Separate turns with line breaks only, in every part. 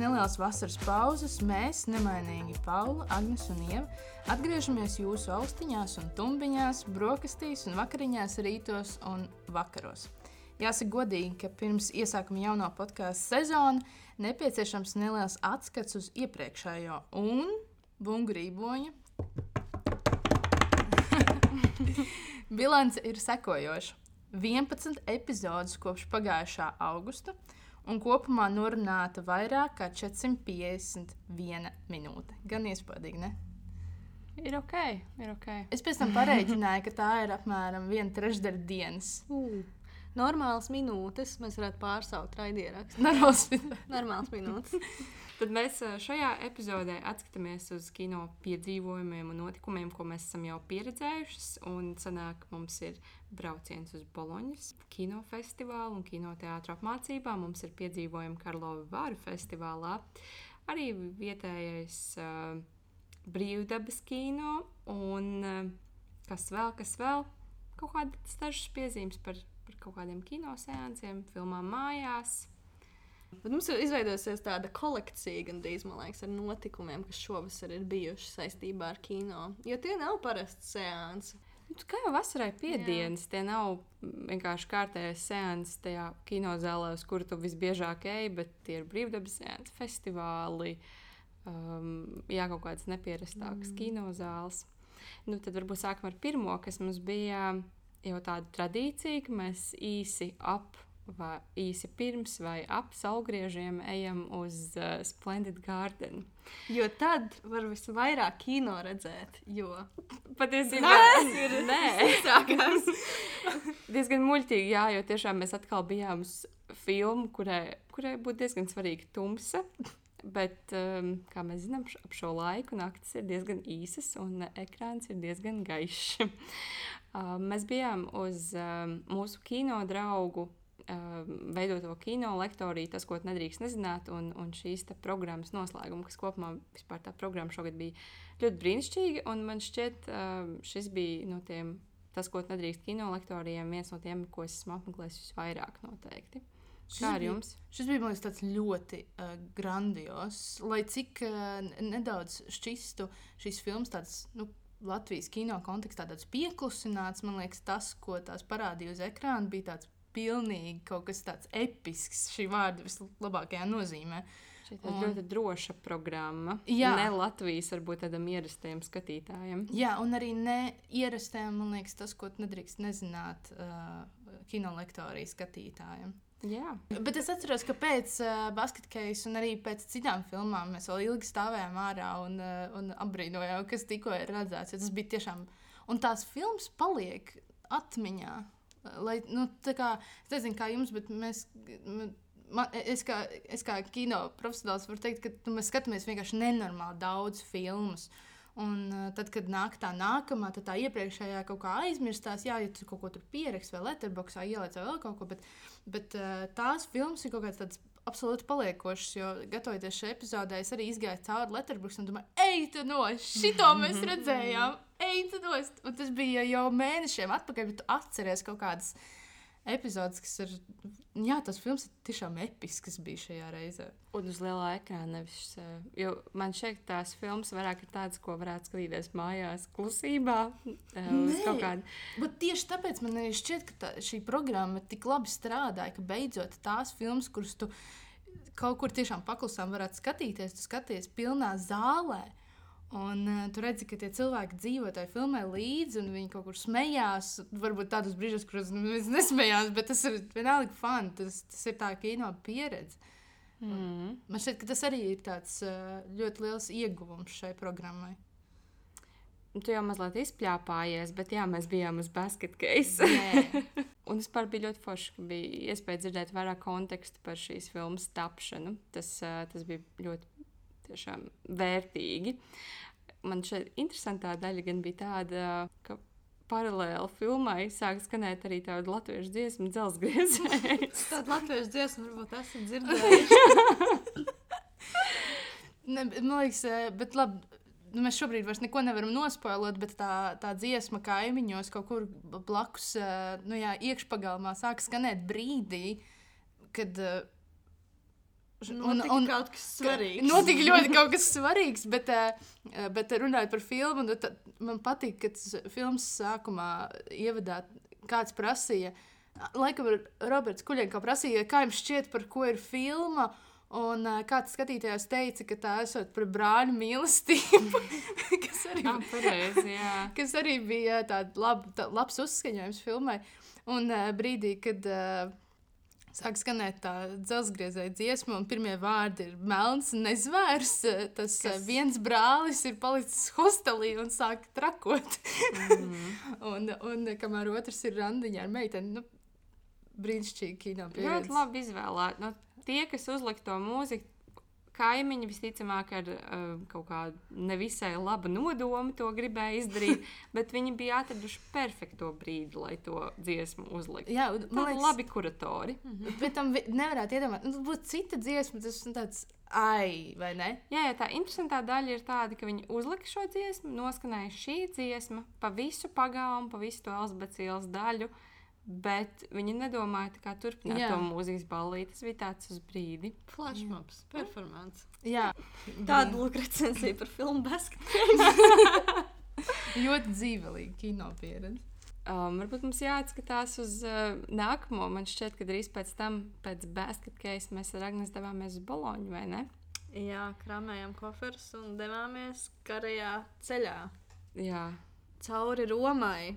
nelielas vasaras pauzes, mēs, nemainīgi Paula, Agnēs un Ieva, atgriežamies jūsu austiņās un tumbiņās, brokastīs un vakariņās, rītos un vakaros. Jāsaka godīgi, ka pirms iesākuma jauno podkāstu sezonu nepieciešams neliels atskats uz iepriekšējo un bungrīboņa. Bilance ir sekojoša. 11 epizodes kopš pagājušā augusta, un kopumā norunāta vairāk kā 451 minūte. Gan iespaidīgi, ne?
Ir ok, ir ok.
Es pēc tam pareiķināju, ka tā ir apmēram viena trešdaļa dienas.
Uh, normāls minūtes mēs varētu pārsaukt raidierakstu.
Normāls.
Normāls minūtes.
Tad mēs ā, šajā epizodē atskatāmies uz kino piedzīvojumiem un notikumiem, ko mēs esam jau pieredzējuši. Un sanāk, mums ir brauciens uz Boloņas kinofestivālu un kinoteātru apmācībām. Mums ir piedzīvojumi Karlova Vāra festivālā. Arī vietējais uh, brīvdabas kino un uh, kas vēl, kas vēl. Kaut kādas dažas piezīmes par, par kaut kādiem kinoseansiem, filmām mājās.
Bet mums ir izveidojusies tāda kolekcija, gandrīz, liekas, ar notikumiem, kas šovasar ir bijuši saistībā ar kino. Jo tie nav parasti seansi.
Nu, Kā jau vasarai piedienas, tie nav vienkārši kārtējais seanss tajā kinozālē, uz kuru tu visbiežāk ej, bet tie ir brīvdabas seanss, festivāli, um, jā, kaut kādas nepierastākas mm. kinozāles. Nu, tad varbūt sākam ar pirmo, kas mums bija jau tāda tradīcija, ka mēs īsi ap vai īsi pirms vai ap saulgriežiem ejam uz uh, Splendid Garden.
Jo tad var visvairāk kino redzēt. Jo
Patiesībā
Tas ir
nē.
sākās.
diezgan muļķīgi, jā, jo tiešām mēs atkal bijām uz filmu, kurai, kurai būtu diezgan svarīga tumsa. Bet, um, kā mēs zinām, ap šo laiku naktis ir diezgan īsas un ekrāns ir diezgan gaišs. uh, mēs bijām uz um, mūsu kino draugu um, veidoto kino lektoriju, tas, ko nedrīkst nezināt, un, un šīs programmas noslēgumu, kas kopumā vispār tā programma šogad bija ļoti brīnišķīga. Man šķiet, um, šis bija no tiem, tas, ko nedrīkst kino lektorijiem, viens no tiem, ko es esmu apmeklējis visvairāk noteikti. Kā ar
bija-
jums?
Šis bija liekas, tāds ļoti uh, grandios. Lai cik uh, nedaudz šķistu šīs filmas, tāds nu, Latvijas kino kontekstā, tāds pieklusināts, man liekas, tas, ko tās parādīja uz ekrāna, bija tāds pilnīgi kaut kas tāds episks, šī vārda vislabākajā nozīmē.
Šī ir
Un-
ļoti droša programma.
Jā.
Ne Latvijas, varbūt tādam ierastajam skatītājam.
Jā, un arī neierastēm, man liekas, tas, ko nedrīkst nezināt uh, kinolektorijas skatītājiem.
Jā,
Bet es atceros, ka pēc uh, basketbola un arī pēc citām filmām mēs vēl ilgi stāvējām ārā un, uh, un apbrīnojām, kas tikko ir redzēts. Tas bija tiešām. Un tās filmas paliek atmiņā. Lai, nu, kā, es nezinu, kā jums, bet mēs. Man, es, kā, es kā kino profesionāls varu teikt, ka nu, mēs skatāmies vienkārši nenormāli daudz filmas. Un uh, tad, kad nāk tā nākamā, tad tā iepriekšējā kaut kā aizmirstās, jā, ja tu kaut ko tur pieraksti vai letterboxā ieliec vai vēl kaut ko. Bet, bet uh, tās filmas ir kaut kādas tādas absolūti paliekošas, jo gatavoties šai epizodē, es arī izgāju cauri letterboxam un domāju, ej, tu no šito mēs redzējām, ej, tu no. Un tas bija jau mēnešiem atpakaļ, bet tu atceries kaut kādas epizodes, kas ir, jā, tas films ir tiešām episks bija šajā reizē.
un uz lielā ekrāna nevis. eh, Jo man šeit tās filmas vairāk ir tādas, ko varētu skatīties mājās, klusībā. eh,
Bet tieši tāpēc man arī šķiet, ka tā, šī programma tik labi strādāja, ka beidzot tās filmas, kuras tu kaut kur tiešām paklusām varētu skatīties, tu skaties pilnā zālē. Un uh, tu redzi, ka tie cilvēki dzīvo tajā filmē līdzi, un viņi kaut kur smējās. Varbūt tādos brīžos, kuros nu, mēs nesmējās, bet tas ir vienalga fani. Tas, tas ir tā kino pieredze.
mm.
Man šķiet, ka tas arī ir tāds uh, ļoti liels ieguvums šai programmai.
Tu jau mazliet izpļāpājies, bet jā, mēs bijām uz basketbola.
Nē.
Un vispār bija ļoti forši, ka bija iespēja dzirdēt vairāk kontekstu par šīs filmas tapšanu. Tas, ā, tas bija ļoti tiešām vērtīgi. Man šeit interesantā daļa gan bija tāda, ka paralēli filmai sāk skanēt arī tāda latviešu dziesmu dzelzgriezējs.
Tāda latviešu dziesma varbūt esat dzirdējuši.
Ne, man liekas, eh, bet labi. Nu, mēs šobrīd vairs neko nevaram nospoilot, bet tā, tā dziesma kaimiņos kaut kur blakus, eh, nu, jā, iekšpagalmā sāk skanēt brīdī, kad, eh,
Notika un, kaut kas svarīgs.
Notika ļoti kaut kas svarīgs, bet, uh, bet runājot par filmu, nu, tad man patīk, ka filmas sākumā ievadā kāds prasīja, laikam Roberts Kuļņkā prasīja, kā jums šķiet, par ko ir filma. Un uh, kāds skatītājs teica, ka tā esot par brāļu mīlestību, kas, arī,
Ah, pareizi, jā.
kas arī bija tāds lab, tā, labs uzskaņojums filmai. Un uh, brīdī, kad uh, sāk skanēt tā dzelzceļa dziesma, un pirmie vārdi ir melns nezvērs, tas
Kas?
viens brālis ir palicis hostelī un sāk trakot.
Mm.
un, un kamēr otrs ir randiņā ar meiteni, nu, brīnišķīgi kino
Ļoti
pieredze.
labi izvēlēt. Nu, tie, kas uzlika to mūziku, kaimiņi visticamāk ar uh, kaut kādu nevisai labu nodomu to gribēja izdarīt, bet viņi bija atraduši perfekto brīdi, lai to dziesmu uzliktu.
Jā,
Man
man
liekas, labi kuratori.
Bet tam nevarētu iedomāties, nu, būtu cita dziesma, tas ir tāds ai, vai ne?
Jā, jā, tā interesantā daļa ir tāda, ka viņi uzlika šo dziesmu, noskanēja šī dziesma pa visu pagājumu, pa visu to ielas daļu. Bet viņi nedomāja, kā turpināt
Jā.
to mūzikas ballīti. Tas bija tāds uz brīdi.
Flashmobs, performance.
Jā,
Tāda lūk recenzija par filmu Basket.
ļoti dzīvelīga kino pieredze.
Um, varbūt mums jāatskatās uz uh, nākamo. Man šķiet, ka drīz pēc tam, pēc basketkeisa, mēs ar Agnēs devāmies uz Boloņu, vai ne?
Jā, krāmējām koferus un devāmies karajā ceļā.
Jā,
Cauri Romai,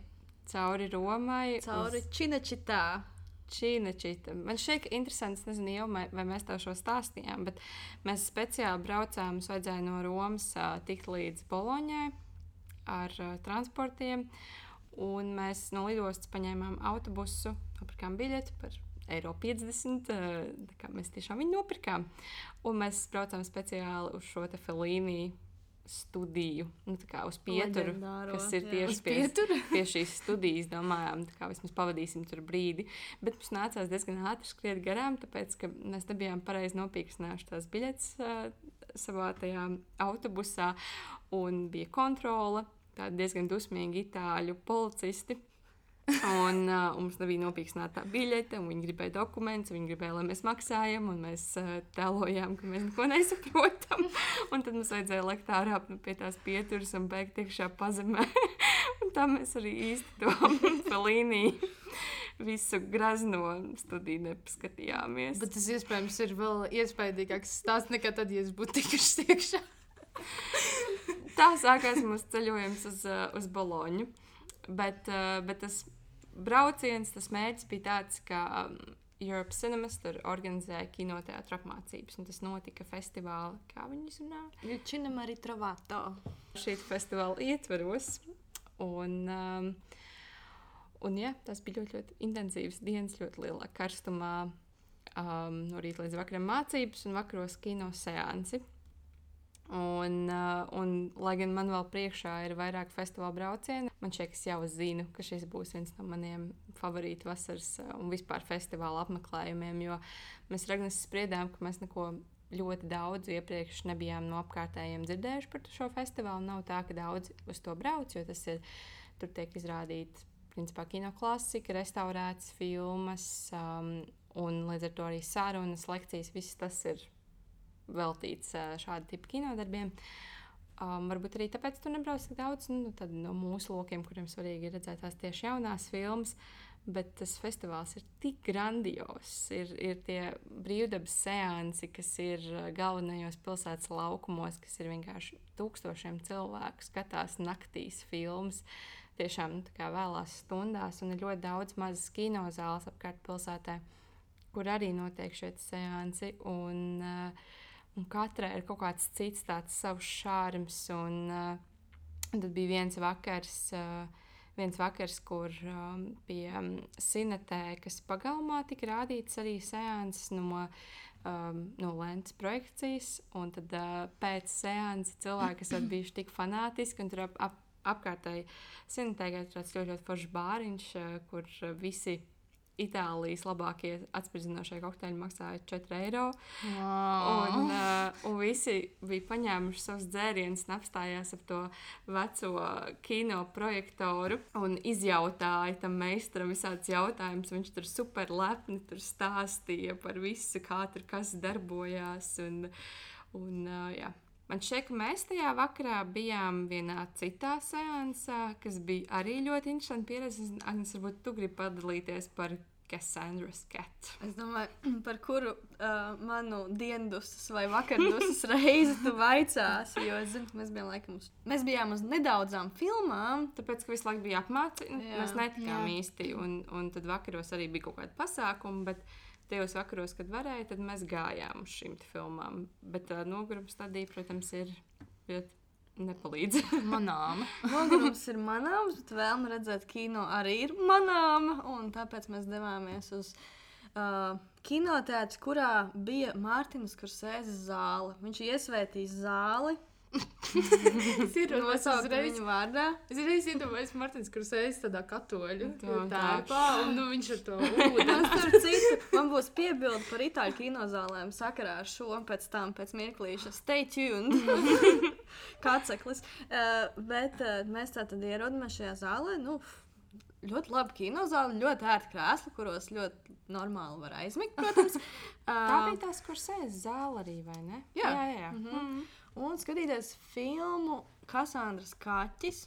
cauri Romai.
cauri
uz
Činačitā.
Čīnačita. Man šķiet, ka interesanti, es nezinu, jau, vai mēs tev šo stāstījām, bet mēs speciāli braucām, mums vajadzēja no Romas uh, tikt līdz Boloņai ar uh, transportiem. Un mēs no lidostas paņēmām autobusu, nopirkām biļeti par eiro 50. uh, tā kā Mēs tiešām viņu nopirkām. Un mēs braucām speciāli uz šo te Felīniju studiju, nu, tā kā uz pieturu,
Leģendāro,
kas ir
jā.
tieši pie, pie šīs studijas. Domājām, tā kā vismaz pavadīsim tur brīdi. Bet mums nācās diezgan ātri skriet garām, tāpēc ka mēs nebijām pareizi nopirksnējuši tās biļetes uh, savā tajā autobusā. Un bija kontrole, tādi diezgan dusmīgi itāļu policisti. Un uh, mums nebija nopirksnēta tā biļete, un viņi gribēja dokumentus, viņi gribēja, lai mēs maksājam, un mēs uh, tēlojām, ka mēs neko nesaprotam. Un tad mums vajadzēja lekt ārā nu, pie tās pieturas un beigt iekšā pazemē. un tā mēs arī īsti to līniju visu grazno studiju nepaskatījāmies.
Bet tas iespējams ir vēl iespaidīgāks stāsts nekā tad, ja es būtu tikuši iekšā.
Tā sākās mūsu ceļojums uz, uz Boloņu. Bet, bet tas brauciens, tas mērķis bija tāds, ka um, Europe Cinemas tur organizēja kinoteātris apmācības. un Tas notika festivālā, kā viņi izrunā.
Činam arī Travato.
Šī festivāla ietveros. Un, um, un jā, tas bija ļoti, ļoti intensīvs dienas, ļoti lielā karstumā. Um, no rīta līdz vakaram mācības un vakaros kino seansi. Un, uh, un, lai gan man vēl priekšā ir vairāk festivāla braucienu, man šķiet, ka es jau zinu, ka šis būs viens no maniem favorītu vasaras uh, un vispār festivāla apmeklējumiem. Jo mēs ar Agnēs spriedām, ka mēs neko ļoti daudz iepriekš nebijām no apkārtējiem dzirdējuši par šo festivālu. Nav tā, ka daudz uz to brauc, jo tas ir tur tiek izrādīts principā kino klasika, restaurētas filmas, um, un līdz ar to arī sarunas, lekcijas, viss tas ir veltīts šāda tipa kinodarbiem. Um, varbūt arī tāpēc tur nebrauc tik daudz nu, no mūsu lokiem, kuriem svarīgi ir redzēt tās tieši jaunās filmas. Bet tas festivāls ir tik grandios. Ir, ir tie brīvdabas seansi, kas ir galvenajos pilsētas laukumos, kas ir vienkārši tūkstošiem cilvēku skatās naktīs filmas. Tiešām nu, vēlās stundās, un ir ļoti daudz mazas kinozāles apkārt pilsētā, kur arī notiek šie seansi. Un, uh, Un katrai ir kaut kāds cits tāds savs šārms. Un, uh, tad bija viens vakars, uh, viens vakars kur um, pie um, Sinetēkas pagalmā tika rādīts arī seanses no, um, no lentes projekcijas. Un tad uh, pēc seanses cilvēki, kas ir bijuši tik fanātiski un tur ap, ap, apkārtēji Sinetēkai ir tāds ļoti, ļoti foršs bāriņš, uh, kur visi Itālijas labākie atspērdzinošie kokteļi maksāja 4 eiro.
Wow.
Un, uh, un visi bija paņēmuši savus dzērienus apstājās ap to veco kino projektoru un izjautāja tam meistaram visādus jautājumus. Viņš tur super lepni tur stāstīja par visu, kā tur kas darbojās. Un, un, uh, jā. Man šķiet, ka mēs tajā vakarā bijām vienā citā seansā, kas bija arī ļoti interesanti pieredze. Agnēs, varbūt tu gribi padalīties par Cassandra's Cat.
Es domāju, par kuru uh, manu diendusas vai vakardusas reizi tu vaicāsi. Jo es zinu, ka mēs bijām, laikam, uz, mēs bijām uz nedaudzām filmām.
Tāpēc, ka visu laiku bija apmācīts,
Jā.
mēs netikām
Jā.
īsti. Un, un tad vakaros arī bija kaut kāda pasākuma. Bet tajos vakaros, kad varēja, tad mēs gājām uz šīm filmām. Bet tā noguruma stadija, protams, ir ļoti nepalīdz.
Manām.
Nogurums ir manāms, bet vēlme redzēt kino arī ir manāma. un Tāpēc mēs devāmies uz uh, kinotēātru, kurā bija Mārtiņas Kursēzes zāle. Viņš iesvētīs zāli.
Es iedomājos
Nosaukt
uzreiz.
viņu vārdā.
Es reiz iedomājos Martins Krusējs tādā katoļu tērpā, un nu, viņš ar to
Un citu, man būs piebilde par itāļu kinozālēm sakarā ar šo pēc tam, pēc mirklīša. Stay tuned! Kāceklis. Uh, bet uh, mēs tā tad ierodamies šajā zālē. Nu, ļoti labi kinozāle, ļoti ērti krēsli, kuros ļoti normāli var aizmigt, protams.
Tā
Uh,
bija tās, kur sēž zāle arī, vai ne?
Jā.
jā, jā.
Mhm.
Mm.
Un skatīties filmu Kasandras Kaķis,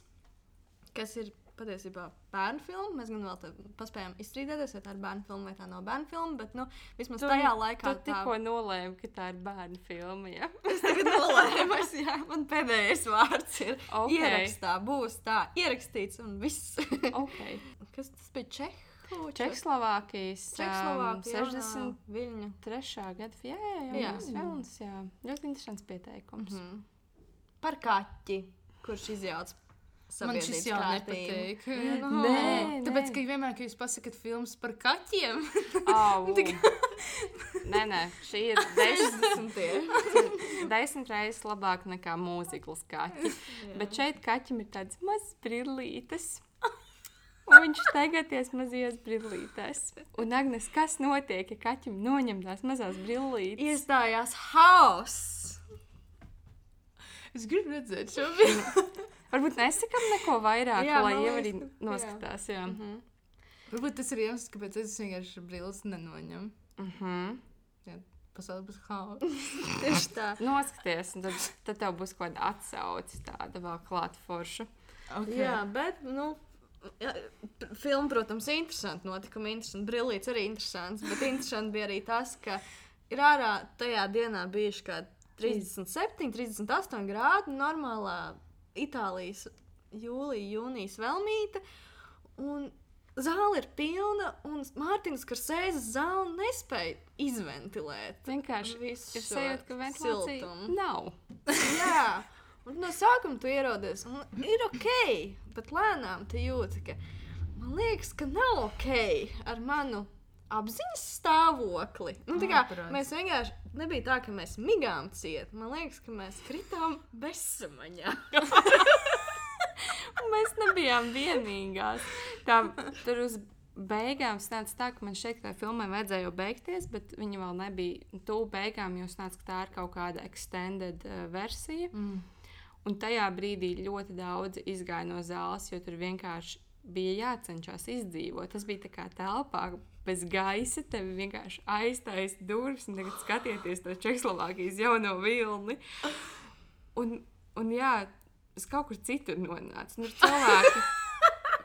kas ir patiesībā bērnu filma. Mēs gan vēl paspējām izstrīdēties, vai tā ir bērnu filma vai tā nav bērnu filma, bet nu, vismaz
Tu-
tajā laikā
Tu
tā
tikko nolēmi, ka tā ir bērnu filma. Ja?
Es tagad nolēmu, es, jā, man pēdējais vārds ir.
Ok.
Okay. Ierakstā būs tā, ierakstīts un viss.
Okay.
Kas tas bija? Čehu?
Čehoslovākijas um,
Čehoslovākija.
60.
Viļņa.
Trešā gada jā. filmas, jā. Ļoti interesants pieteikums. Mm
Mhm. Par kaķi, kurš izjauc
Man šis jau nepatīk.
No.
Nē,
Tāpēc,
nē.
ka vienmēr, kad jūs pasakāt filmas par kaķiem,
Oh, nē, nē, šī ir desmit,
60.
desmit reizes labāka nekā mūzikls kaķis. Bet šeit kaķim ir tāds mazs brillītes. Un viņš tagadies mazajās brillītēs. Un, Agnes, kas notiek, ja kaķim noņem tās mazās brillītes?
Iestājās hauss.
es gribu redzēt šo filmu.
Varbūt nesakām neko vairāk,
Jā,
jā, lai jau arī noskatās. Jā. Mm
Mhm.
Varbūt tas ir iemesls, kāpēc es vienkārši brilles nenoņemu.
-hmm.
Pasaulē būs haoss.
Tieši tā.
Noskaties, un tad, tad tev būs kaut kāda atsauce, tāda vēl klāta forša.
Okay.
Jā, bet, nu, jā, filma, protams, ir interesanta. Notikumi interesanti, brīvīts arī interesants. Bet interesanti bija arī tas, ka ir ārā tajā dienā bijuši kaut kādi 37, 38 grādi normālā Itālijas jūlija, jūnijas velmīte. Un zāle ir pilna, un Mārtiņš Karsēzes zāle nespēja izventilēt.
Vienkārši
Visu
ir sajūta, ka ventilācija
siltumu.
nav.
Jā, no sākuma tu ierodies, un ir ok, bet lēnām tu jūti, ka man liekas, ka nav ok ar manu apziņas stāvokli. Nu, kā
Ārprāts.
mēs vienkārši nebija tā, ka mēs migām ciet. Man liekas, ka mēs kritām bezsamaņā.
Mēs nebijām vienīgās. Tā, tur uz beigām sanāca tā, ka man šeit tā filmai vajadzēja jau beigties, bet viņa vēl nebija tuvu beigām, jo sanāca, ka tā ir kaut kāda extended uh, versija.
Mm.
Un tajā brīdī ļoti daudz izgāja no zāles, jo tur vienkārši bija jācenšas izdzīvot. Tas bija tā kā telpā. Bez gaisa tev vienkārši aiztaisa durvis, un tagad skatieties to Čehoslovākijas jauno vilni. Un, un jā, es kaut kur citur nonācu. Nu, cilvēki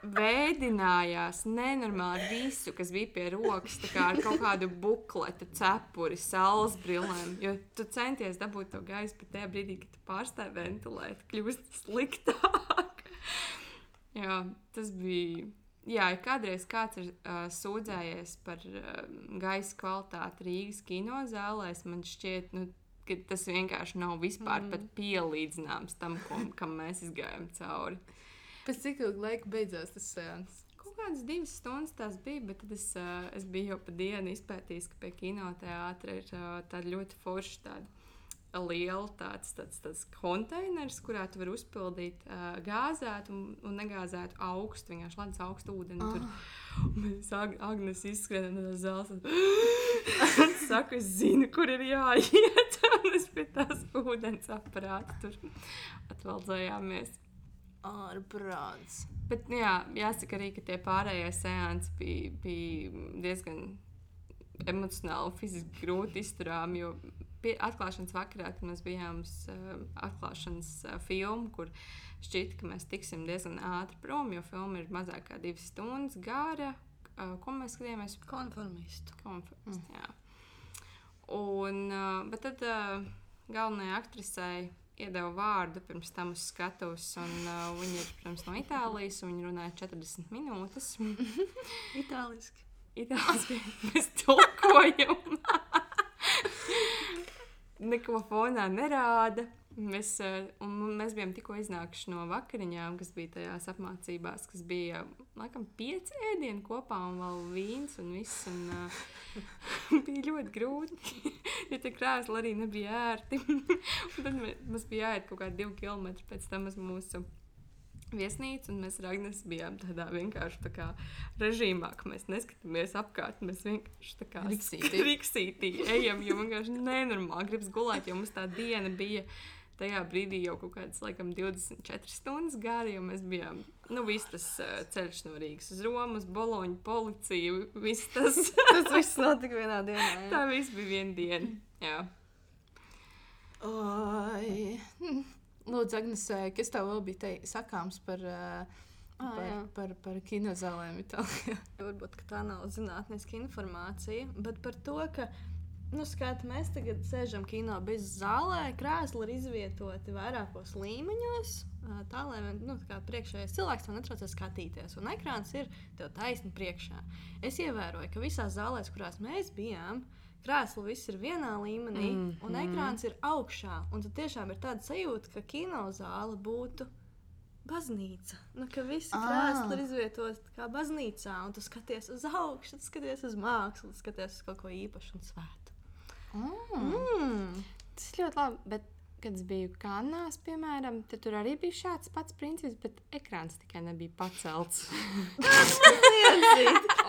veidinājās nenormāli visu, kas bija pie rokas, kā ar kaut kādu bukletu, cepuri, saules brillēm. Jo tu centies dabūt to gaisu, bet tajā brīdī, kad tu pārstāji ventilēt, kļūst sliktāk. Jā, tas bija. Jā, ja kādreiz kāds ir uh, sūdzējies par uh, gaisa kvalitāti Rīgas kinozālēs, man šķiet, nu, ka tas vienkārši nav vispār mm. pielīdzināms tam, ko, kam mēs gājām cauri.
Pēc cik ilga laika beidzās tas sēns?
Kaut kādas divas stundas tas bija, bet tad es, uh, es biju jau pa dienu izpētījis, ka pie kinoteātra ir uh, tāda ļoti forša tāda liela tāds, tāds, tāds konteiners, kurā tu vari uzpildīt uh, gāzētu un, un negāzētu augstu, vienkārši ledus augstu ūdeni. Tur Un mēs Ag Agnes izskrienam no zāles. un Saku, es zinu, kur ir jāiet. Un es pie tās ūdens aparāta tur atvaldzējāmies.
Ārprāts.
Bet, nu jā, jāsaka arī, ka tie pārējie seansi bija, bija diezgan emocionāli, fiziski grūti izturām. Jo pie atklāšanas vakarā, kad mēs bijām uz uh, atklāšanas uh, filmu, kur šķita, ka mēs tiksim diezgan ātri prom, jo filma ir mazāk kā divas stundas gara. Uh, ko mēs skatījāmies?
Konformistu.
Konferences. Mm. Un, uh, bet tad uh, galvenajai aktrisei iedeva vārdu pirms tam uz skatuves. Un, uh, viņa ir protams, no Itālijas, un viņa runāja 40 minūtes.
Itāliski.
Itālijā mēs tulkojam. Neko fonā nerāda. Mēs, uh, un mēs bijām tikko iznākuši no vakariņām, kas bija tajās apmācībās, kas bija laikam pieci ēdieni kopā, un vēl vīns un viss. Un, uh, bija ļoti grūti, jo tie krēsli arī nebija ērti. Tad mums bija jāiet kaut kādi divi kilometri pēc tam uz mūsu viesnīcu, un mēs ar Agnēs bijām tādā vienkārši tā kā režīmā, ka mēs neskatāmies apkārt. Mēs vienkārši tā kā
Riksītī.
riksītī ejam, jo vienkārši nenormāli gribas gulēt, jo mums tā diena bija. Tajā brīdī jau kaut kādas, laikam, 24 stundas gara, jo mēs bijām, nu, viss tas uh, ceļš no Rīgas uz Romu, uz Boloņu, policiju, viss tas.
Tas viss notika vienā dienā. jā.
tā viss bija viena diena. Jā.
Oi. Lūdzu, Agnes, eh, kas tev vēl bija tei, sakāms par,
Ah,
par,
jā.
par, par kinozālēm Itālijā?
Varbūt ka tā nav zinātniska informācija, bet par to, ka nu, skat, mēs tagad sēžam kino bez zālē, krēsli ir izvietoti vairākos līmeņos. Tā lai nu, tā kā priekšējais cilvēks to netraucē skatīties, un ekrāns ir tev taisni priekšā. Es ievēroju, ka visās zālēs, kurās mēs bijām, krēsli viss ir vienā līmenī, mm,
Mhm.
un ekrāns ir augšā. Un tad tiešām ir tāda sajūta, ka kinozāle būtu baznīca. Nu, ka visi krēsli ir izvietoti kā baznīcā, un tu skaties uz augšu, skaties uz mākslu, skaties uz kaut ko īpašu un svētu.
Mm.
Mm.
Tas ļoti labi. Bet, kad es biju Kanās, piemēram, tad tur arī bija šāds pats princips, bet ekrāns tikai nebija pacelts.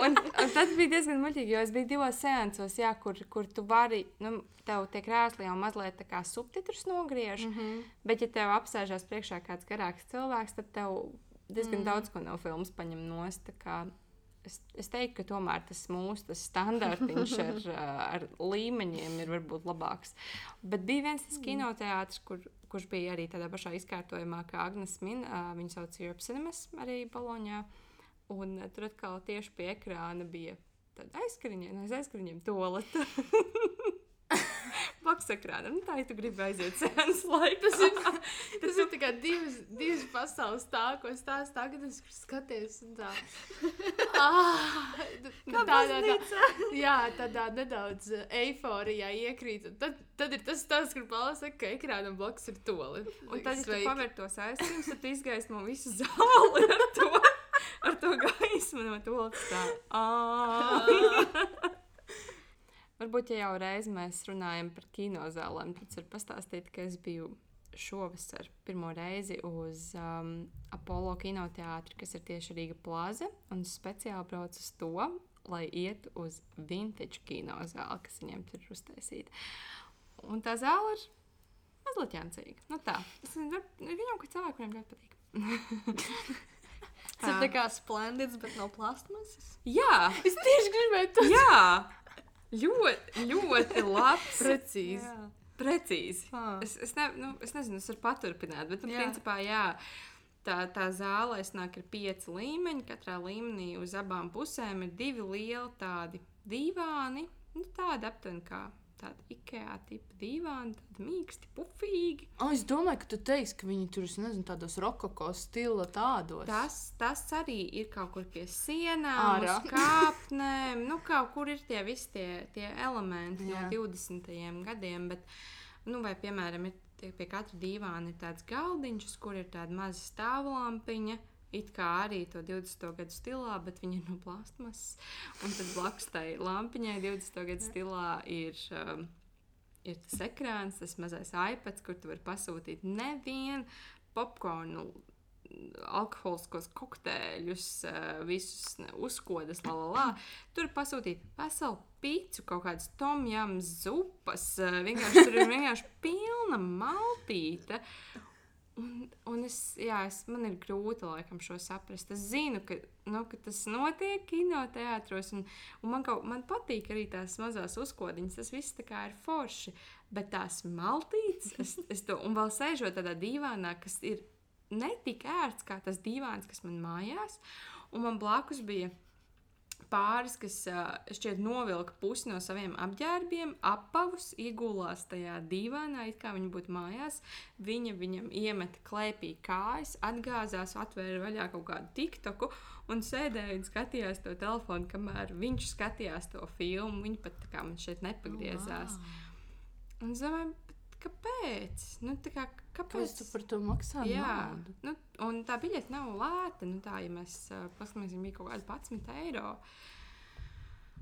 un, un tas bija diezgan muļķīgi, jo es biju divos seansos, jā, kur, kur tu vari, nu, tev tie krēsli jau mazliet tā kā subtitrus nogriež. Mm -hmm. Bet, ja tev apsēžās priekšā kāds garāks cilvēks, tad tev diezgan mm. daudz ko no filmas paņem nost. Es, es teiktu, ka tomēr tas mūsu standartiņš ar, ar līmeņiem ir varbūt labāks. Bet bija viens tas kinoteātris, kur, kurš bija arī tādā pašā izkārtojumā, kā Agnēs Min. ā, Viņu sauc Europe Cinemas arī Boloņā. Un tur atkal tieši pie ekrāna bija tāda aizskriņa, no aizskriņiem toleta. Blakus ekrānam. Nu, tā, ja tu gribi aiziet sēnes laikā.
Tas ir, tas ir tā kā divas, divas pasaules tā, ko es tās tagad es skaties. Tā, ah, tā, tā, tā, jā, tādā nedaudz eiforijā iekrīt. Tad, tad ir tas stāsts, kur Pāvils saka, ka ekrānam blakus ir toli.
Un tad, ja tu paver tos aizskrējumus, tad izgaismo visu zāli ar to, ar to gaismu no to stāstu. Varbūt, ja jau reiz mēs runājam par kinozālēm, tad var pastāstīt, ka es biju šovasar pirmo reizi uz um, Apollo kinoteātri, kas ir tieši Rīga plāze, un speciāli braucu uz to, lai ietu uz vintage kinozāli, kas viņiem tur ir uztaisīta. Un tā zāle ir mazliet jāncīga. Nu tā, es viņam, ka cilvēkiem ļoti patīk.
Tas ir tā kā splendids, bet no plastmasas.
Jā,
Es tieši gribēju to
jā. Ļoti, ļoti labs.
precīzi.
Jā.
Precīzi.
Ah.
Es, es, ne, nu, es nezinu, es varu paturpināt, bet, nu,
Jā.
principā, jā. Tā, tā zāle iznāk ir pieci līmeņi. Katrā līmenī uz abām pusēm ir divi lieli tādi divāni. Nu, tādi aptuveni kā tādi IKEA tipa divāni, tādi mīksti, pufīgi.
O, es domāju, ka tu teiksi, ka viņi tur, nezinu, tādos rokoko stila tādos.
Tas, tas arī ir kaut kur pie sienām, uz kāpnēm. Nu, kaut kur ir tie visi tie, tie elementi
Jā.
no 20. gadiem. Bet, nu, vai, piemēram, ir pie katra dīvāna ir tāds galdiņš, kur ir tāda maza stāvlampiņa. It kā arī to 20. gadu stilā, bet viņa ir no plastmasas. Un tad blakus tai lampiņai 20. gadu stilā ir um, ir tas ekrāns, tas mazais iPad, kur tu vari pasūtīt nevienu popkornu, alkoholiskos kokteļus, eh, visus uzkodas, la, la, la. Tur pasūtīt veselu pīci, kaut kādas tomjām zupas. eh, Vienkārši tur ir vienkārši pilna maltīte. Un, es, jā, es, man ir grūti laikam šo saprast. Es zinu, ka, nu, ka tas notiek kinoteātros, un, un man, kaut, man patīk arī tās mazās uzkodiņas. Tas viss ir forši. Bet tās maltītes, es, es to, un vēl sēžot tādā dīvānā, kas ir ne tik ērts kā tas dīvāns, kas man mājās. Un man blakus bija pāris, kas šķiet novilka pusi no saviem apģērbiem, apavus, iegulās tajā dīvainā, it kā viņi būtu mājās. Viņa viņam iemeta klēpī kājas, atgāzās, atvēra vaļā kaut kādu tiktoku un sēdēja un skatījās to telefonu, kamēr viņš skatījās to filmu. Viņa pat tā kā man šeit nepagriezās. Un es domāju, "Bet kāpēc? Nu, tā kā, kāpēc?
Tu par to maksā?
Jā,
naudu?
nu, un tā biļete nav lēta. Nu, tā, ja mēs uh, paskatāmies, bija kaut kāda 11 eiro.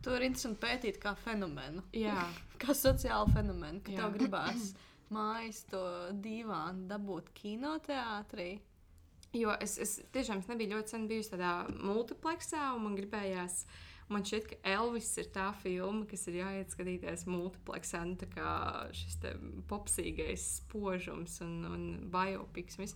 To ir interesanti pētīt kā fenomenu.
Jā,
Kā sociālu fenomenu, ka
Jā.
tev gribās mājas to dīvānu dabūt kinoteātrī.
jo es, es tiešām es nebiju ļoti sen bijusi tādā multiplexā, un man gribējās. Man šķiet, ka Elvis ir tā filma, kas ir jāiet skatīties multiplexā. Nu, tā kā šis popsīgais spožums un, un biopiks. un.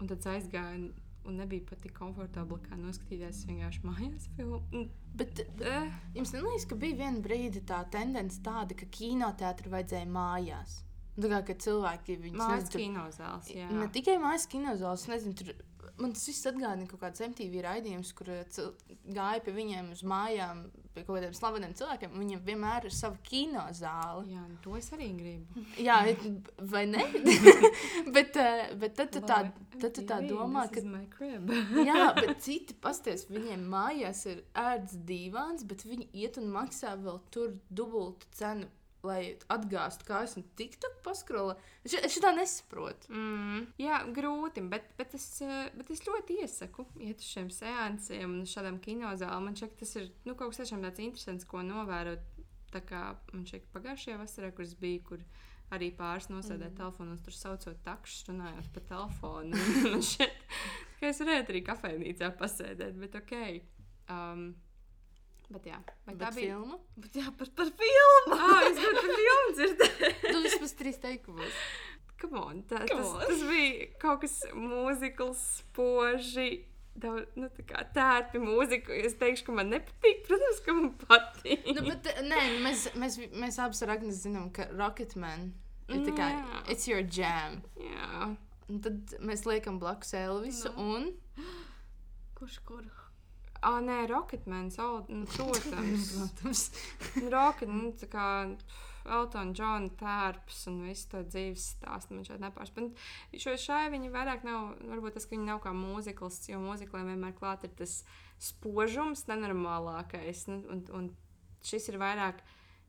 Un tad es aizgāju, un, nebija pat tik komfortabli, kā noskatīties vienkārši mājās filmu. Un,
Bet
eh,
jums neliekas, ka bija viena brīdi tā tendence tāda, ka kinoteātri vajadzēja mājās. Nu, Tā kā cilvēki viņus
Mājas
nezinu, tur-
kinozāles, jā.
Ne tikai mājas kinozāles, nezinu, tur man tas viss atgādina kaut kāds MTV raidījums, kur cil- gāja pie viņiem uz mājām, pie kaut kādiem slaveniem cilvēkiem. Viņiem vienmēr ir sava kinozāle.
Jā, nu to es arī gribu.
Jā, vai ne? bet, uh, bet tad tu tā, tad tu tā domā, ka. Jā, bet citi pasties, viņiem mājās ir ērts divāns, bet viņi iet un maksā vēl tur dubultu cenu. Lai atgāztu kājas un tiktu paskrola. Es ši- es šitā nesaprotu.
Mm, jā, grūti, bet, bet, es, eh, bet es ļoti iesaku iet uz šiem seansiem un šādām kinozālēm. Man šķiet, tas ir nu, kaut kas tiešām tāds interesants, ko novērot. Tā kā man šķiet, pagājušajā vasarā, kur es biju, kur arī pāris nosēdēja mm. telefonos, tur saucot takšus, runājot pa telefonu. man šķiet, ka es varētu arī kafejnīcā pasēdēt, bet ok. Um, bet jā,
Bet
tā bija?
filma?
Bet jā, par, par filmu!
Ah, es gribēju par filmu dzirdēt.
Tu vismaz trīs teikumos.
Come on, tā,
Come
tas,
on.
tas bija kaut kas mūzikls, spoži. Daudz, nu, tā kā tērpi mūziku. Es teikšu, ka man nepatīk. Protams, ka man patīk.
Nu, bet, eh, nē, nu, mēs, mēs, mēs abi ar Agnēs zinām, ka Rocketman ir tā kā
Jā.
it's your jam.
Jā,
Un tad mēs liekam blakus Elvisu
Nu.
un
Kurš kur?
ah, nē, Rocketman, oh, nu, protams.
protams,
Rocket, nu, tā kā Eltona Džona tērps un visu to dzīves stāstu man šeit nepārš. Bet šo šai viņi vairāk nav, varbūt tas, ka viņi nav kā mūzikls, jo mūzikliem vienmēr klāt ir tas spožums nenormālākais. Nu, un, un šis ir vairāk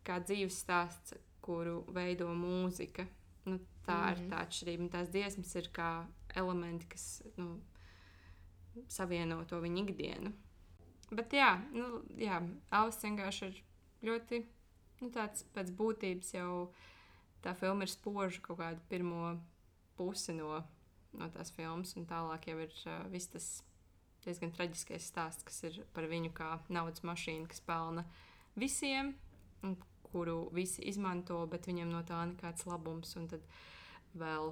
kā dzīves stāsts, kuru veido mūzika. Nu, tā mm. ir
Mhm.
tā atšķirība. Un Tās dziesmas ir kā elementi, kas nu, savieno to viņa ikdienu. Bet jā, nu, jā Alvis vienkārši ir ļoti nu, tāds pēc būtības jau tā filma ir spoža kaut kādu pirmo pusi no, no tās filmas, un tālāk jau ir uh, viss tas diezgan traģiskais stāsts, kas ir par viņu kā naudas mašīnu, kas pelna visiem, kuru visi izmanto, bet viņam no tā nekāds labums. Un tad vēl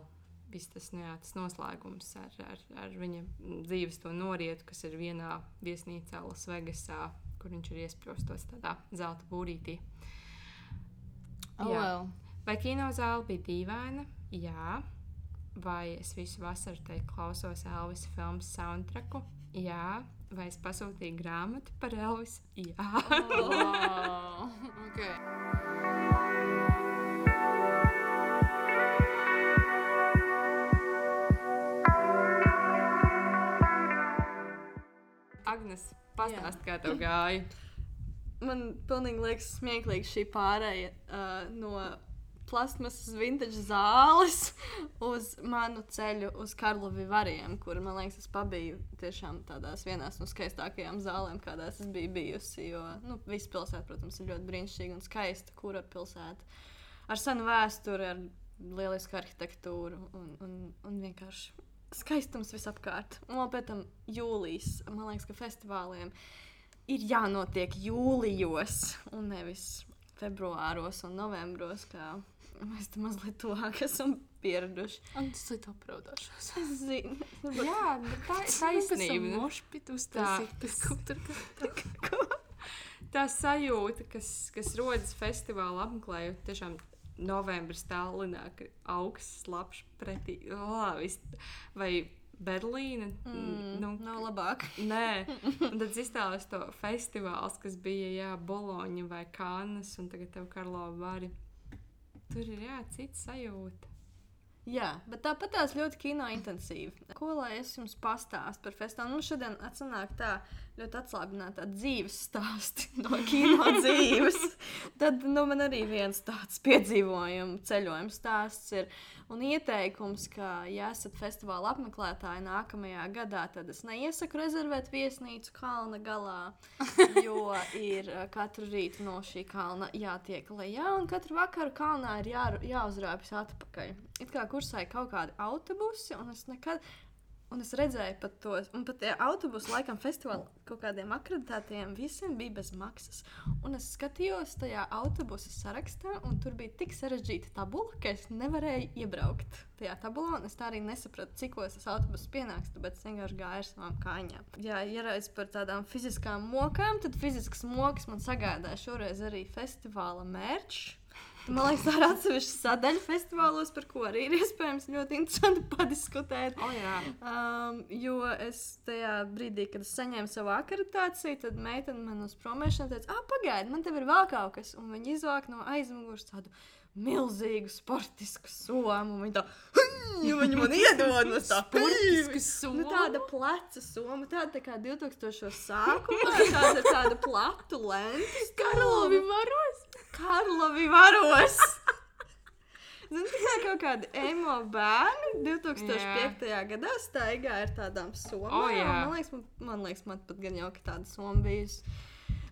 viss tas, nu jā, tas noslēgums ar, ar, ar viņa dzīves to norietu, kas ir vienā viesnīcā Lasvegasā, kur viņš ir iesprostos tādā zelta būrītī.
Oh,
Jā.
well.
Vai kinozāle bija dīvaina? Jā. Vai es visu vasaru te klausos Elvis filmu soundtracku? Jā. Vai es pasūtīju grāmatu par Elvisu? Jā.
Oh, okay.
Agnes, pastāst, kā tev gāja.
Man pilnīgi liekas smieklīgi šī pārēja uh, no plasmasas vintage zāles uz manu ceļu uz Karlovi variem, kur, man liekas, es pabiju tiešām tādās vienās no skaistākajām zālēm, kādās es biju bijusi. Jo, nu, visa pilsēta, protams, ir ļoti brīnišķīga un skaista, kura pilsēta. ar senu vēsturi, ar lielisku arhitektūru un, un, un vienkārši skaistums visapkārt. Un vēl pēc tam jūlijas, man liekas, ka festivāliem ir jānotiek jūlijos un nevis februāros un novembros, kā mēs tam mazliet tuvāk esam pieraduši.
Un tas ir apraudāšos.
Es zinu,
Jā, bet tā ir taisnība. nu.
Mošpit
Tā.
pēc kaut tur.
Tā sajūta, kas, kas rodas festivāla apmeklējot, tiešām novembris Tallinā, ka augsts, labs, pretī, viss, vai Berlīna.
mm,
nu,
nav labāk.
Nē, un tad izstāsta to festivāls, kas bija jā, Boloņa vai Kānas, un tagad tev Karlo Vari. Tur ir jā, cits sajūta.
Jā, bet tāpat tās ļoti kino intensīvi. Ko lai es jums pastāstītu par festivālu? Mums šodien atsanāk tā ļoti atslābināta dzīves stāsti no kino dzīves. Tad nu, man arī viens tāds piedzīvojums, ceļojums stāsts ir. Un ieteikums, ka, ja esat festivāla apmeklētāji nākamajā gadā, tad es neiesaku rezervēt viesnīcu kalna galā, jo ir eh, katru rītu no šī kalna jātiek lejā, un katru vakaru kalnā ir jā, jāuzrāpjas atpakaļ. It kā kursēja kaut kādi autobusi, un es nekad. Un es redzēju pat tos, un pat tie autobusi, laikam, festivāla kaut kādiem akreditētiem, visiem bija bez maksas. Un es skatījos tajā autobusu sarakstā, un tur bija tik sarežģīta tabula, ka es nevarēju iebraukt tajā tabulā. Es tā arī nesapratu, cik tas autobus pienāks, tāpēc es vienkārši gāju ar savām kājām. Jā, ja reiz par tādām fiziskām mokām, tad fiziskas mokas man sagādāja šoreiz arī festivāla mērķis. Man liekas, tā ir atsevišķa sadaļa festivālos, par ko arī ir iespējams ļoti interesanti padiskutēt.
Oh, jā.
Um, jo es tajā brīdī, kad es saņēmu savu akreditāciju, tad meitene man uz promēšanu teica, ah, pagaidi, man te ir vēl kaut kas. Un viņi izvāk no aizmugures tādu milzīgu sportisku somu. Viņa tā, "Hm!" viņa man iedod no tā
Sportisku
Nu,
somu?
tāda pleca soma, tāda tā kā 2000. sākumā, tāda ar tādu platu lentu.
Karlovi varos!
Karlovi varos! Zini, tā kā kaut kādi emo bērni 2005. Jā. gadā staigā ar tādām somām.
O, jā.
man, liekas, man, man liekas, man pat gan jau ka tāda soma bijusi.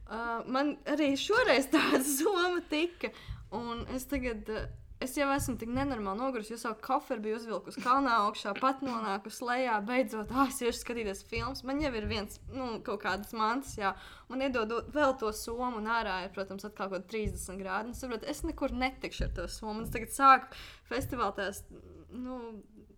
Uh, man arī šoreiz tāda soma tika. Un es tagad, uh, es jau esmu tik nenormāli nogurusi, jo savu koferu biju uzvilkusi kalnā augšā, pat nonākusi lejā. Beidzot, ah, es iešu skatīties filmas. Man jau ir viens, nu, kaut kādas mantas, jā. Man iedod vēl to somu, un ārā ir, protams, atkal kaut kāda 30 grādi. Es, saprotu, es nekur netikšu ar to somu. Es tagad sāku festivālā tās, nu,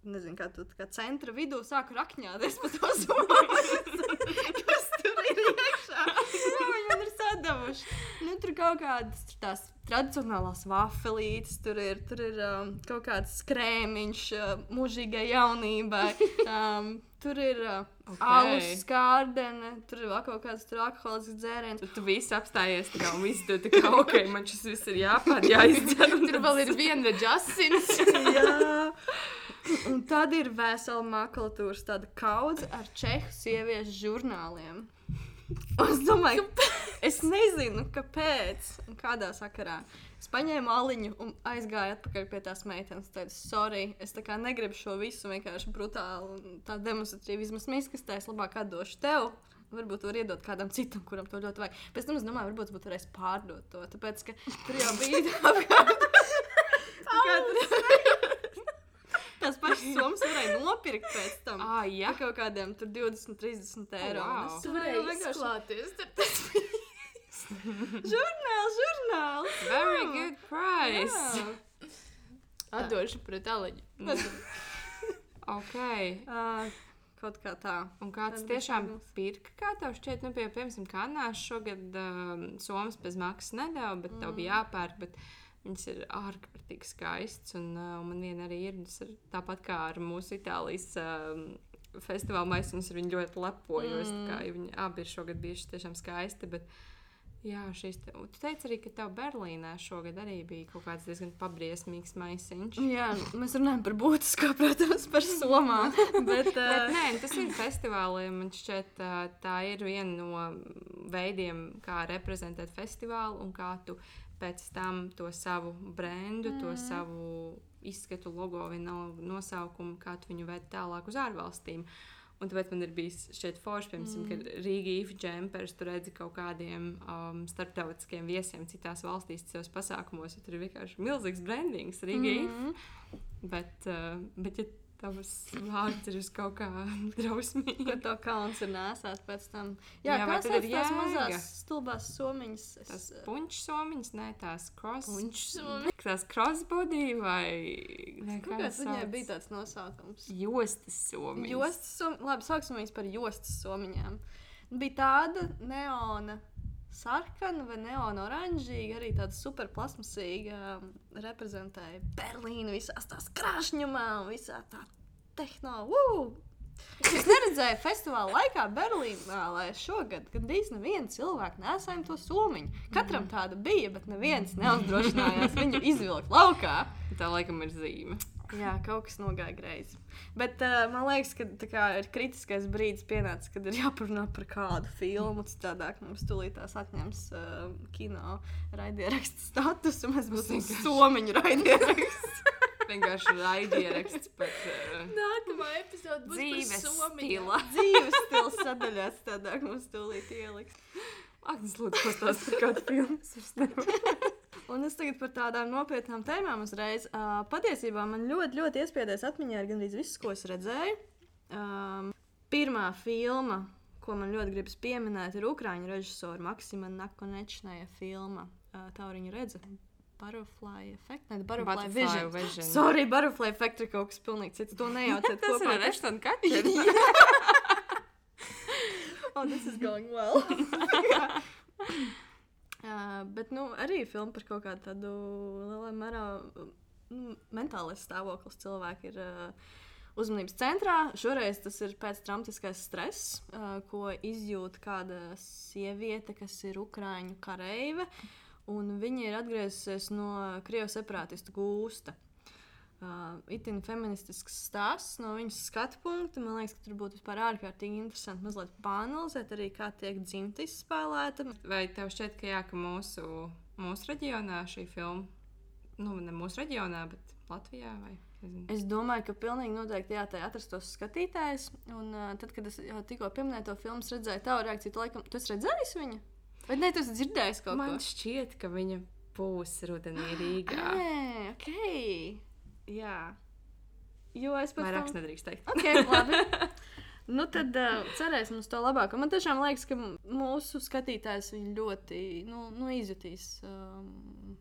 nezinu, kā tu tā kā centra vidū sāku rakņāties pa to somu. Kas tur ir iekšā? Jā, viņi man ir sadavuši. Nu, tur kaut kādas tur tās tradicionālās vafelītes, tur ir, tur ir um, kaut kāds krēmiņš uh, mūžīgai jaunībai. Um, tur ir uh,
Ok.
okay. alus skārdene, tur ir vēl kaut kāds alkoholisks dzēriens.
Tu viss apstājies tā kā un viss tur kā, ok, man šis viss ir jāpār, jāizdzer.
Tur vēl ir viena jasins.
Jā. Un tad ir vesela makulatūras tāda kaudze ar čehu sieviešu žurnāliem. Es domāju, es nezinu, kāpēc un kādā sakarā. Es paņēmu aliņu un aizgāju atpakaļ pie tās meitenes. Es teicu, sorry, es tā kā negribu šo visu vienkārši brutāli un tā demonstratīvi izmasmīs, kas tā es labāk atdošu tev. Varbūt var iedot kādam citam, kuram to ļoti vajag. Pēc tam es domāju, varbūt būtu varējis pārdot to. Tāpēc, ka tur jau bija. Tā kā tur- Tās pašas summas varēja nopirkt pēc tam.
Ah, jā.
Kaut kādiem tur 20, 30 eiro.
wow.
Un es
Tu varēji izklāties.
Žurnāls, žurnāls.
Very good price.
Jā.
Atdošu pret aliņu.
Ok.
Ā, Kaut kā tā.
Un kāds
bija
tiešām pirka, kā tev šķiet, nu, pie, piemēram, kanālā šogad um, Somijas bez maksas nedēļa, bet mm. tev bija jāpērk. Bet viņas ir ārkārtīgi skaistas. Un uh, man viena arī ir, ir tāpat kā ar mūsu Itālijas um, festivāla maisiņus, ar viņu ļoti lepojos. Mm. Kā, viņi abi ir šogad bijuši tiešām skaisti. Bet, Jā, šīs te, tu teici arī, ka tev Berlīnē šogad arī bija kaut kāds diezgan pabriesmīgs maisiņš.
Jā, mēs runājam par būtisko, protams, par somām. Bet,
Bet,
uh,
nē, tas ir festivāliem. Man šķiet, ā, tā ir viena no veidiem, kā reprezentēt festivālu un kā tu pēc tam to savu brendu, mm. to savu izskatu, logo, vienu nosaukumu, kā tu viņu ved tālāk uz ārvalstīm. Un tāpēc man ir bijis šeit forši, piemēram, mm. kad Rīgā īfa džempers, tur redzi kaut kādiem um, starptautiskiem viesiem citās valstīs, citos pasākumos, jo tur ir vienkārši milzīgs brandings Rīgā. Mm. Bet, uh, bet, ja tavs vārds ir kaut kā drausmīga.
Ko to kauns ir nesāt pēc tam? Jā, Jā kāds ir tās mazās stulbās somiņas? Es...
Tas punčs somiņas, ne tās cross.
Punčs somiņas.
Tās crossbody vai...
Ne, kāds viņai bija tāds nosaukums?
Jostas somiņas.
Jostas somiņas. Labi, sāksim viņas par jostas somiņām. Bija tāda neona sarkana vai neona oranžīga, arī tāda super plasmasīga, um, reprezentēja Berlīnu visās tās krāšņumā un visā tā tehno. Uh! Es neredzēju festivāla laikā Berlīnā, lai šogad gandrīz neviens cilvēks nesāja to somiņu. Katram tāda bija, bet neviens neuzdrošinājās viņu izvilkt laukā.
Tā laikam ir zīme.
Jā, kaut kas nogāja greizi. Bet uh, man liekas, ka kā, ir kritiskais brīdis pienācis, kad ir jāparunā par kādu filmu. Citādāk mums tūlītās atņems uh, kino raidierakstu statusu. Mēs būsim somiņu raidieraksts.
vienkārši raidieraksts par uh,
nākamā epizode būs
dzīves stila.
dzīves stila sadaļās. Tādāk mums tūlīt ieliks.
Agnes, lūdzu, pastāst par kādu filmu.
Un es tagad par tādām nopietnām tēmām uzreiz. Uh, patiesībā man ļoti, ļoti iespiedēs atmiņā ir gandrīz viss, ko es redzēju. Um, pirmā filma, ko man ļoti gribas pieminēt, ir Ukrāņu režisora Maksima Nakonečnaja filma. Uh, tā viņa redza. Butterfly effect. Nē, butterfly, butterfly vision. vision. Sorry, butterfly effect ir kaut kas pilnīgi cits. To nejauciet
kopā. Tas ir Rešton Katers.
oh, this is going well. Uh, bet nu, arī filma par kaut kādu tādu lielā mērā nu, mentālais stāvoklis cilvēku ir uh, uzmanības centrā. Šoreiz tas ir pēctraumatiskais stress, uh, ko izjūt kāda sieviete, kas ir Ukrāņu kareive. Viņa ir atgriezusies no Krievijas separātistu gūsta. Uh, itin feministisks stāsts no viņas skatu punkta. Man liekas, ka tur būtu ārkārtīgi interesanti mazliet panelizēt arī, kā tiek dzimta izspēlēta.
Vai tev šķiet, ka, jā, ka mūsu, mūsu reģionā šī filma, nu, ne mūsu reģionā, bet Latvijā vai.
Es domāju, ka pilnīgi noteikti jā, tā atrastos skatītājs. Un uh, tad, kad es tikko pieminēju to filmu, redzēju tavu reakciju. Tu, laikam, tu esi redzējis viņu? Vai ne, tu esi dzirdējis kaut
Man ko? Man šķiet, ka viņa būs rudenī Rīgā.
Nē, ok. Jā. Jo es pat
vairāk tam... nedrīkst teikt.
Okay, labi. nu, tad uh, cerēsim uz to labāko. Man tiešām liekas, ka mūsu skatītājs viņu ļoti nu, nu, izjutīs. Um,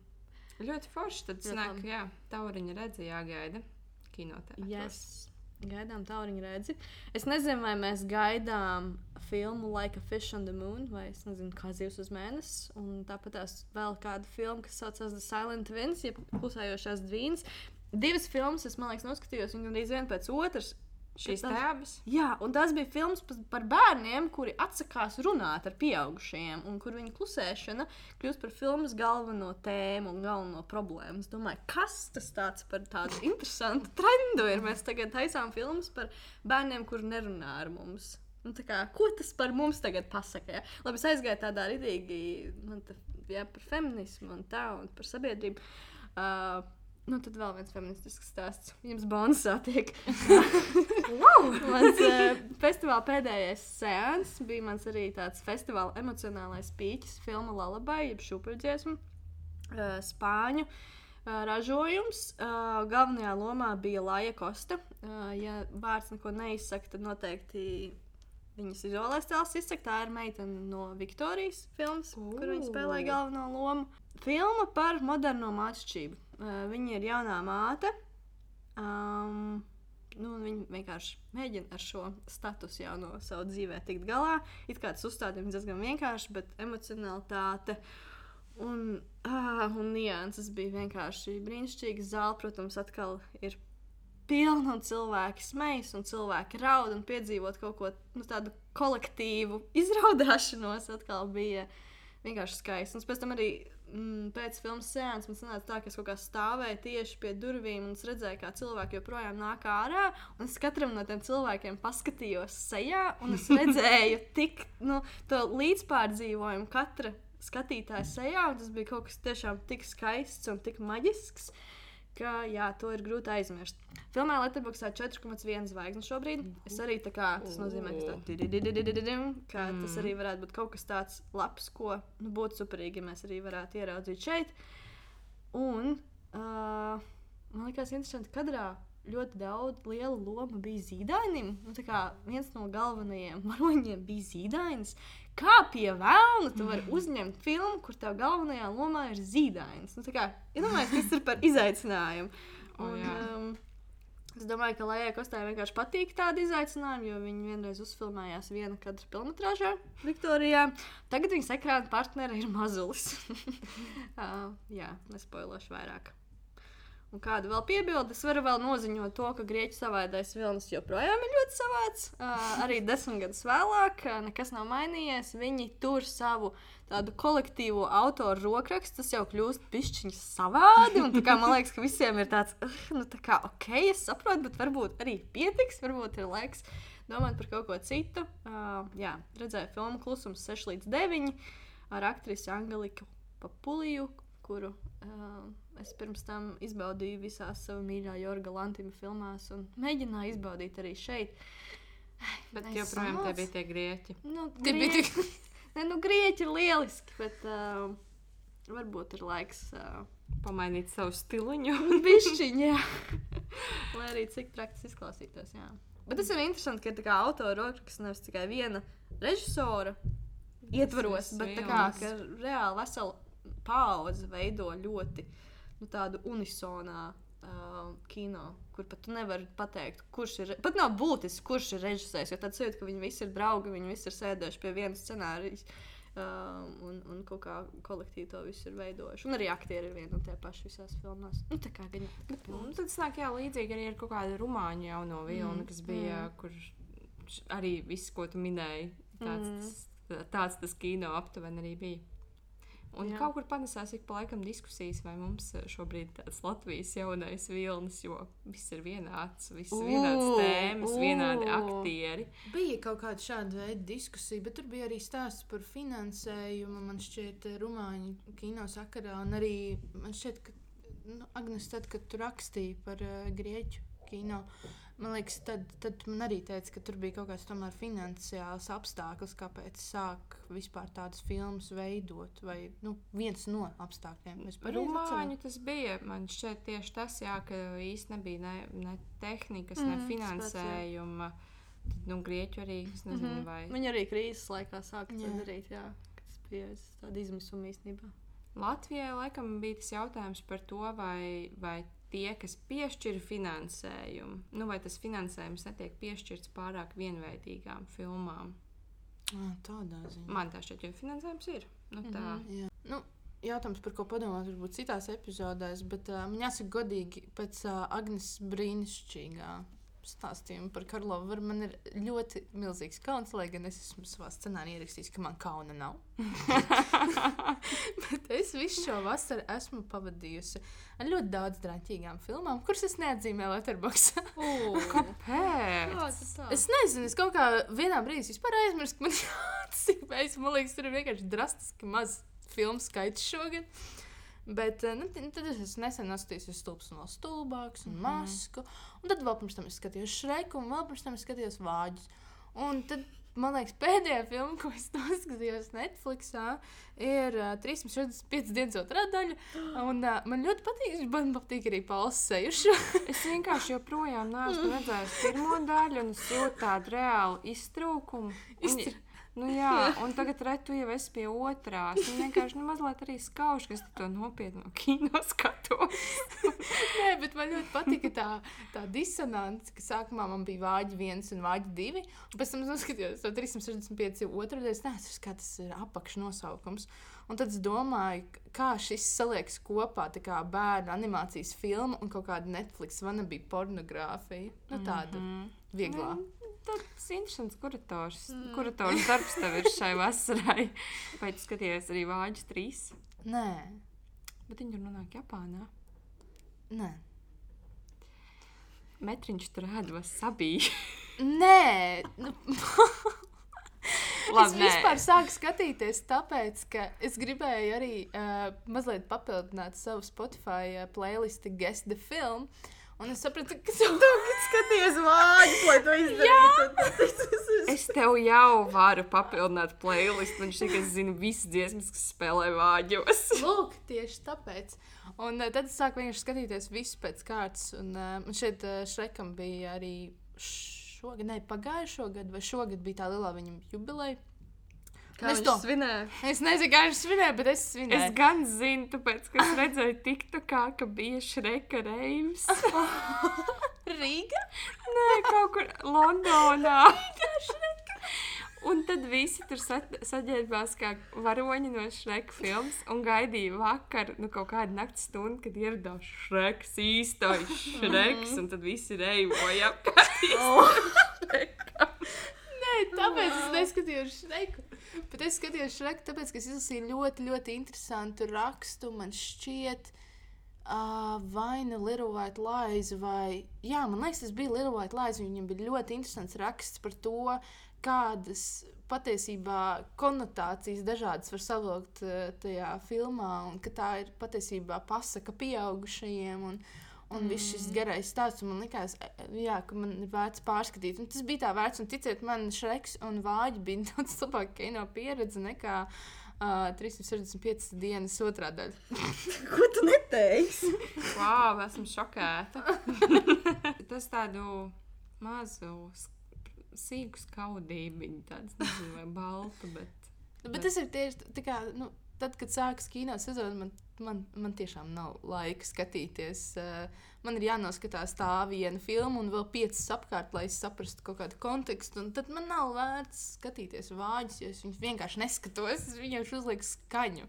ļoti forši. Tad sanāk, jā, tauriņa redzi jāgaida kinotēātros.
Yes. Gaidām tauriņu redzi. Es nezinu, vai mēs gaidām filmu Like a Fish on the Moon vai es nezinu, kā zivs uz mēnesi. Un tāpat tās vēl kāda filma, kas saucas The Silent Twins, jeb klusējošās dvīnas divas filmas, es liekas, noskatījos, un gandrīz viena pēc otras.
Šīs tēmas.
Jā, un tas bija filmas par bērniem, kuri atsakās runāt ar pieaugušajiem, un kur viņa klusēšana kļūst par filmas galveno tēmu un galveno problēmu. Es domāju, kas tas par tādu interesantu trendu ir? Mēs tagad taisām filmas par bērniem, kuri nerunā ar mums. Nu, kā, ko tas par mums tagad pasaka? Ja? Labi, es aizgāju tādā rītīgi nu, jā, par feminismu un tā, un par sabiedrību. Uh, Nu, tad vēl viens feministisks stāsts. Jums bonusā tiek. wow! Mans uh, festivāla pēdējais sēns bija mans arī tāds festivāla emocionālais pīķis, filma Lullaby, jeb šūpuļdziesmu, uh, spāņu. Uh, ražojums. Uh, galvenajā lomā bija Laja Kosta. Uh, ja vārds neko neizsaka, tad noteikti viņas izolēs tēls izsaka. Tā ir meitene no Viktorijas filmas, uh. kur viņa spēlēja galveno lomu. Filma par moderno mākslību viņa ir jaunā māte. Um, nu, viņa vienkārši mēģina ar šo statusu jau no savas dzīvē tikt galā. It kā tas uzstādījums diezgan vienkārši, bet emocionalitāte un, ah, un nianses bija vienkārši brīnišķīgi. Zāle, protams, atkal ir pilna un cilvēki smejas un cilvēki raud un piedzīvot kaut ko nu, tādu kolektīvu izraudāšanos atkal bija vienkārši skaisti. Un pēc tam arī mm, pēc filmas sēnes man sanāca tā, ka es kaut kā stāvēju tieši pie durvīm un redzēju, kā cilvēki joprojām nāk ārā. Es katram no tiem cilvēkiem paskatījos sejā, un es redzēju tik, nu, to līdzpārdzīvojumu katra skatītāja sejā. Tas bija kaut kas tiešām tik skaists un tik maģisks. Ka jā, to ir grūti aizmirst. Filmā Latvijā 4,1 zvaigznes šobrīd. Es arī tā kā tas nozīmē, ka, tā, didididididim, ka tas arī varētu būt kaut kas tāds labs, ko nu, būtu superīgi, ja mēs arī varētu ieraudzīt šeit. Un uh, man liekas, interesanti, ka kadrā ļoti daudz liela loma bija zīdainim. Nu, tā kā viens no galvenajiem varoņiem bija zīdainis. Kā pie vēlna tu vari uzņemt filmu, kur tā galvenajā lomā ir zīdainis? Nu, kā, iedomājieties, kas ir par izaicinājumu. Un,
jā.
um, Es domāju, ka Lējai Kostai vienkārši patīk tādi izaicinājumi, jo viņa vienreiz uzfilmējās viena kadra filmatrāžā Viktorijā. Tagad viņas ekrāna partneri ir mazulis. uh, jā, nespoilošu vairāk. Un kāda vēl piebilde? Es varu vēl noziņot to, ka grieķu savaidais vilnis joprojām ir ļoti savāds. Uh, arī desmit gadus vēlāk uh, nekas nav mainījies. Viņi tur savu tādu kolektīvo autoru rokrakstu, tas jau kļūst pišķiņš savādi. Un, kā, man liekas, ka visiem ir tāds, "Ugh, nu, tā kā, ok, es saprotu, bet varbūt arī pietiks, varbūt ir laiks domāt par kaut ko citu. Uh, jā, redzēju filmu Klusums 6 līdz 9 ar aktrisi Angeliku Papuliju, kuru uh, es pirms tam izbaudīju visās savā mīļā Jorga Lantīma filmās un mēģināju izbaudīt arī šeit.
Bet
Es
joprojām
samals.
bija tie grieķi.
Nu,
Tie bija tik.
ne, nu, grieķi ir lieliski, bet uh, varbūt ir laiks. Uh,
Pamainīt savu stiliņu.
Bišķiņa, jā. Lai arī cik traki tas izklausītos. Jā. Bet tas ir interesanti, ka kā autora rokraksts nevis tikai viena režisora ietvaros, bet tā kā, reāli vesela paudze veido ļoti nu, tādu unisonā. Uh, kino, kur pat tu nevari pateikt, kurš ir. Pat nav būtiski, kurš ir režisējis. Jo tad sajūta, ka viņi visi ir draugi, viņi visi ir sēdējuši pie viena scenārija. Uh, un, un kaut kā kolektīvi to visu ir veidojuši. Un arī aktieri ir vieni un tie paši visās filmās. Nu, tā kā gan
Nu, tad nāk, jā, līdzīgi arī ar kaut kādu rumāņu jauno vilni, mm. kas bija, mm. kur š- arī viss, ko tu minēji, tāds,
mm.
tas, tāds tas kino aptuveni arī bija. Un
Jā.
kaut kur panesās ik pa laikam diskusijas, vai mums šobrīd tāds Latvijas jaunais vilnis, jo viss ir vienāds, viss ir vienāds tēmas, vienādi
ū.
aktieri.
Bija kaut kāda šāda veida diskusija, bet tur bija arī stāsts par finansējumu. Man šķiet, eh, Rumāņu kino sakarā. Un arī man šķiet, ka nu, Agnēs, tad, kad tu rakstīji par uh, grieķu kino, man liekas, tad, tad man arī teica, ka tur bija kaut kāds tomēr finansiāls apstākļus, kāpēc sāk vispār tādas filmas veidot. Vai nu, viens no apstākļiem. Es pareizi atceros?
Rumāņu tas bija. Man šķiet, tieši tas, jā, ka īstenībā nebija ne, ne tehnikas, mm,
Mm,
ne
tas jā.
finansējuma. Tad, nu, grieķu arī. Es nezinu, mm
Mhm.
-hmm. vai.
Viņi arī krīzes laikā sāka to darīt. Jā, kas bija tāda izmisuma īstenībā.
Latvijai laikam bija tas jautājums par to, vai, vai tie, kas piešķir finansējumu, nu, vai tas finansējums netiek piešķirts pārāk vienveidīgām filmām.
Ah, tādā ziņā.
Man tā šķiet, jo finansējums ir. Nu, tā.
Mhm.
Jā. Nu, jautājums, par ko padomāt, varbūt citās epizodēs, bet uh, man jāsaka, godīgi, pēc uh, Agnēs brīnišķīgā stāstījuma par Karlovu, var, man ir ļoti milzīgs kauns, lai gan es esmu savā scenārijā ierakstījis, ka man kauna nav. bet es visu šo vasaru esmu pavadījusi ar ļoti daudz drāmīgām filmām, kuras es neatzīmēju Letterboxd.
Kāpēc?
Es nezinu, es kaut kā vienā brīdī aizmirsu, ka man jāatzīmējas. Man liekas, tur ir vienkārši drastiski maz filmu skaits šogad. Bet eh, nu, t- tad es nesen noskatījos stulbs no stulbāks un masku. Un tad vēl pirms tam es skatījos šreku, un vēl pirms tam es skatījos vāģus. Un tad, man liekas, pēdējā filma, ko es noskatījos Netflixā, ir uh, 365 dienas otrā daļa. Un uh, man ļoti patīk, man patīk arī Pauls Sejušu.
Es vienkārši joprojām neesmu redzējis pirmo daļu, un es jūtu tādu reālu iztrūkumu. Un,
Iztr-
nu, jā, un tagad redzu, tu jau esi pie otrās. Un vienkārši nu, mazliet arī skauž, ka es to nopietnu no kino skatos.
Nē, bet man ļoti patika tā, tā disonance, ka sākumā man bija vāģi viens un vāģi divi. Un pēc tam es noskatījos to 365 otru reizi. Tas kā tas ir apakšnosaukums. Un tad es domāju, kā šis saliekas kopā, tā kā bērnu animācijas filma un kaut kāda Netflix vana bija pornogrāfija. Nu, tāda mm -hmm. vieglā.
Tas ir interesants kurators. Mm. Kurators darbs tev ir šai vasarai. Vai tu skaties arī Vāģis 3?
Nē,
Bet viņi tur nonāk Japānā.
nē.
Metriņš tur ēda vasabī.
Nē, nu, es
Labi, nē.
vispār sāku skatīties, tāpēc, ka es gribēju arī uh, mazliet papildināt savu Spotify uh, playlistu Guess the Film. Un es sapratu, ka tas ir
Skaties, vāģis, lai to izdarītu.
Es tev jau varu papildināt playlistu. Viņš tikai zina visas dziesmas, kas spēlē vāģos.
Lūk, tieši tāpēc. Un uh, tad es sāku vienkārši skatīties visu pēc kārtas. Un, uh, un šeit uh, Šrekam bija arī šogad, ne pagājušo gadu, vai šogad bija tā lielā viņam jubileja.
Kā
Es to-
svinēja?
Es nezinu, kā viņš svinēja, bet es
Es
svinēju.
gan zinu, tāpēc, ka es redzēju, tiktu kā, ka bija šreka reivs.
Rīga.
Nē, kaut kur Londonā. Un tad visi tur sa saģērbās kā varoņi no Šreka filmas un gaidīja vakar, nu, kaut kādu naktas stundu, kad ieradās Šreks, īstais Šreks, un tad visi reivoja apkārt.
Nē, tāpēc es neskatījos Šreku. Bet es skatījos Šreku, tāpēc, ka es izlasīju ļoti, ļoti interesantu rakstu. Man šķiet, uh, vai nu Little White Lies, vai. Jā, man liekas, tas bija Little White Lies. Viņam bija ļoti interesants raksts par to, kādas patiesībā konotācijas dažādas var savilkt uh, tajā filmā, un ka tā ir patiesībā pasaka pieaugušajiem. Un, Un mm. viss šis garais stāsts man likās, e, jā, ka man ir vērts pārskatīt. Un tas bija tā vērts, un ticiet man, Šreks un Vāģi bija daudz labāka kino pieredze nekā uh, 365 dienas otrā daļa.
Ko tu neteiksi?
Wow, esmu šokēta. Tas tādu mazu, sīku skaudību, tāds nezinu, vai baltu, bet.
Bet tas ir tieši tā, kā, nu, tad, kad sākas kino sezona, man, man, man tiešām nav laika skatīties. Uh, man ir jānoskatās tā viena filma un vēl piecas apkārt, lai es saprastu kaut kādu kontekstu. Un tad man nav vērts skatīties vāģus, jo es viņus vienkārši neskatos. Es vienkārši uzlieku skaņu.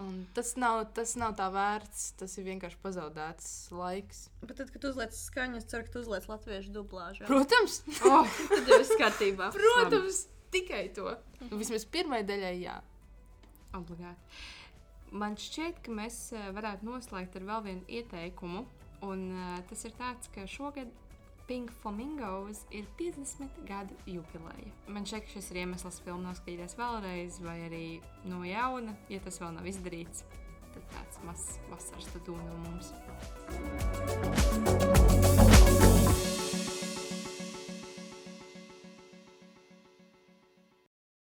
Un tas nav, tas nav tā vērts, tas ir vienkārši pazaudēts laiks.
Bet tad, kad uzliec skaņu, es ceru, ka tu uzliec latviešu dublāžu.
Protams,
Oh,
Tad jau viss kārtībā.
protams tikai to. Nu, vismaz pirmai daļai, jā.
Obligāti. Man šķiet, ka mēs eh, varētu noslēgt ar vēl vienu ieteikumu. Un uh, tas ir tāds, ka šogad Pink Flamingos ir 50 gadu jubileja. Man šķiet, ka šis ir iemesls filmu noskatīties vēlreiz, vai arī no jauna, ja tas vēl nav izdarīts. Tad tāds mazs vasaras tatu no mums.